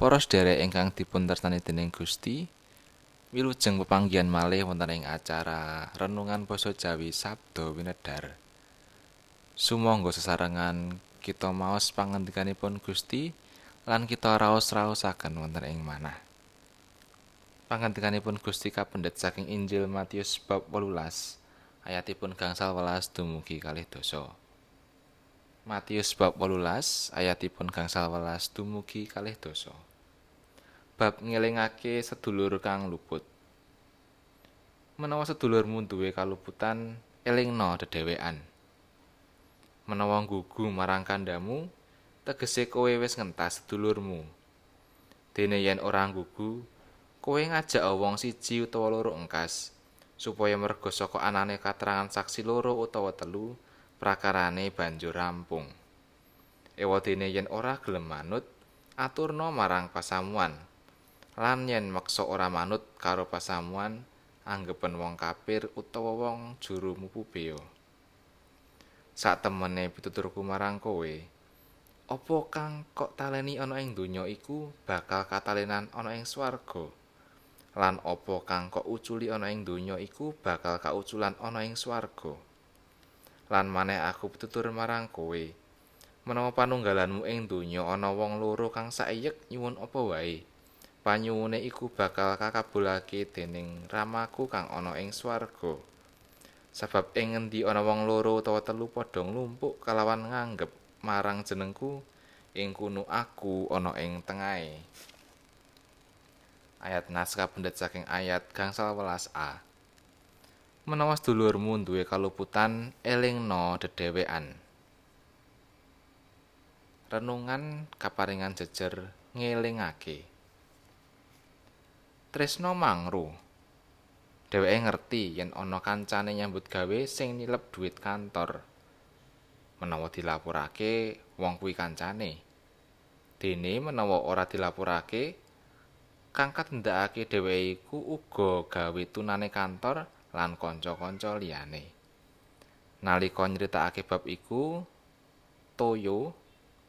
Para sedherek ingkang dipun tresnani dening Gusti, wilujeng pepanggihan malih wonten ing acara renungan basa Jawi Sabda Winedhar. Sumangga sesarengan kita maos pangandikanipun Gusti lan kita raos-raosaken wonten ing manah. Pangandikanipun Gusti kapendhet saking Injil Matius bab 18 ayatipun gangsal welas dumugi kalih dosa. Matius bab 18 ayatipun gangsal welas dumugi kalih dosa. Bab ngelingake sedulur kang luput. Menawa sedulurmu duwe kaluputan, elingno dedewean. Menawa gugu marang kandamu, tegese kowe wis ngentas sedulurmu. Dene yen ora gugu, kowe ngajak wong siji utawa loro engkas, supaya merga saka anane katerangan saksi loro utawa telu, prakarane banjur rampung. Ewa dene yen ora gelem manut, aturno marang pasamuan. Lan yen meksa ora manut karo pasamuan anggepen wong kafir utawa wong juru mupu beo satemene pituturku marang kowe apa kang kok taleni ana ing donya iku bakal katalenan ana ing swarga? Lan apa kang kok uculi ana ing donya iku bakal kauculan ana ing swarga? Lan maneh aku pitutur marang kowe menawa panunggalanmu ing donya ana wong loro kang saeyek nyuwun apa wae panyuwune iku bakal kakabulake dening ramaku kang ana ing swarga. Sebab ing ngendi ana wong loro utawa telu padha nglumpuk kalawan nganggep marang jenengku ing kuno aku ana ing tengahe. Ayat naskah pendet saking ayat gangsal welas a. Menawa sedulurmu duwe kaluputan elingno dedewean renungan kaparingan jejer ngelingake tresno mangru. Dheweke ngerti yen ana kancane nyambut gawe sing nilep dhuwit kantor. Menawa dilapurake wong kuwi kancane. Dene menawa ora dilapurake kang katendakake dheweke iku uga gawe tunane kantor lan kanca-kanca liyane. Nalika nyritakake bab iku, Toyo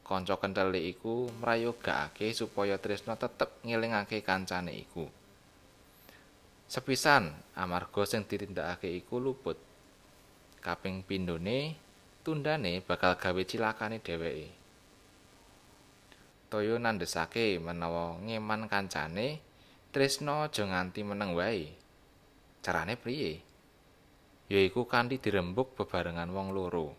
kanca kenthele iku mrayogakake supaya Tresna tetep ngelingake kancane iku. Sepisan amarga sing ditindakake iku luput. Kaping pindhone tundane bakal gawe cilakane dheweke. Toyo nandesake menawa ngeman kancane, Tresna aja nganti meneng wae. Carane priye? Yaiku kanthi dirembuk bebarengan wong loro.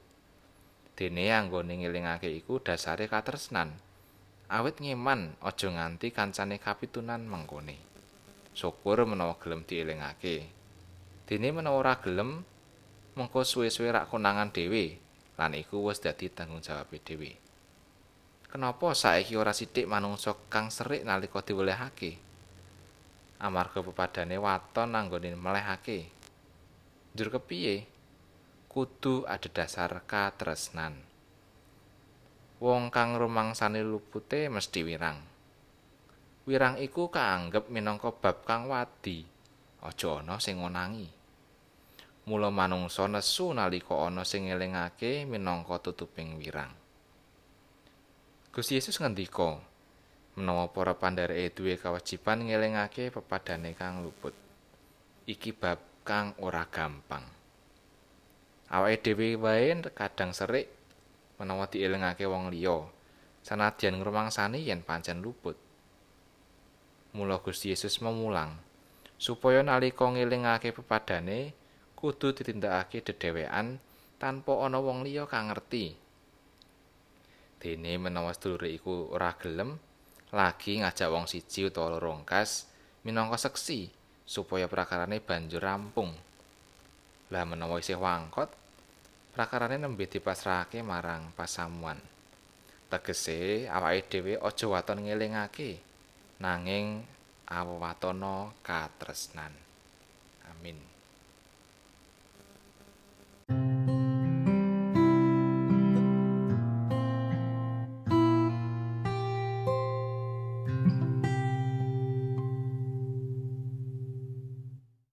Dene anggone ngelingake iku dasare katresnan. Awit ngeman aja nganti kancane kapitunan mengkone. Syukur menawa gelem dielingake. Dene menawa ora gelem, mengko suwe-suwe rak konangan dhewe lan iku wis dadi tanggung jawab dhewe. Kenapa saiki ora sithik manungsa kang serik nalika diwelehake? Amarga pepadane waton nanggone melehake. Njur kepiye? Kudu ada dasar katresnan. Wong kang rumangsane lupute mesti wirang. Wirang iku kaanggep minangka bab kang wadi. Aja ana sing ngonangi. Mula manungsa nesu nalika ana sing ngelingake minangka tutuping wirang. Gusti Yesus ngendika menawa para pandhereke duwe kewajiban ngelingake pepadane kang luput iki bab kang ora gampang. Awake dhewe wae kadang serik menawa dielingake wong liya. Sanadyan ngrumangsani yen pancen luput mula Gusti Yesus memulang supaya nalika ngelingake pepadane kudu ditindakake dedewean tanpa ana wong liya kang ngerti. Dene menawa sedulure iku ora gelem lagi ngajak wong siji utawa loro ngkas minangka seksi supaya prakarane banjur rampung. Lah menawa isih wangkot prakarane nembe dipasrahake marang pasamuan. Tegese awake dhewe aja waton ngelingake nanging awatana katresnan. Amin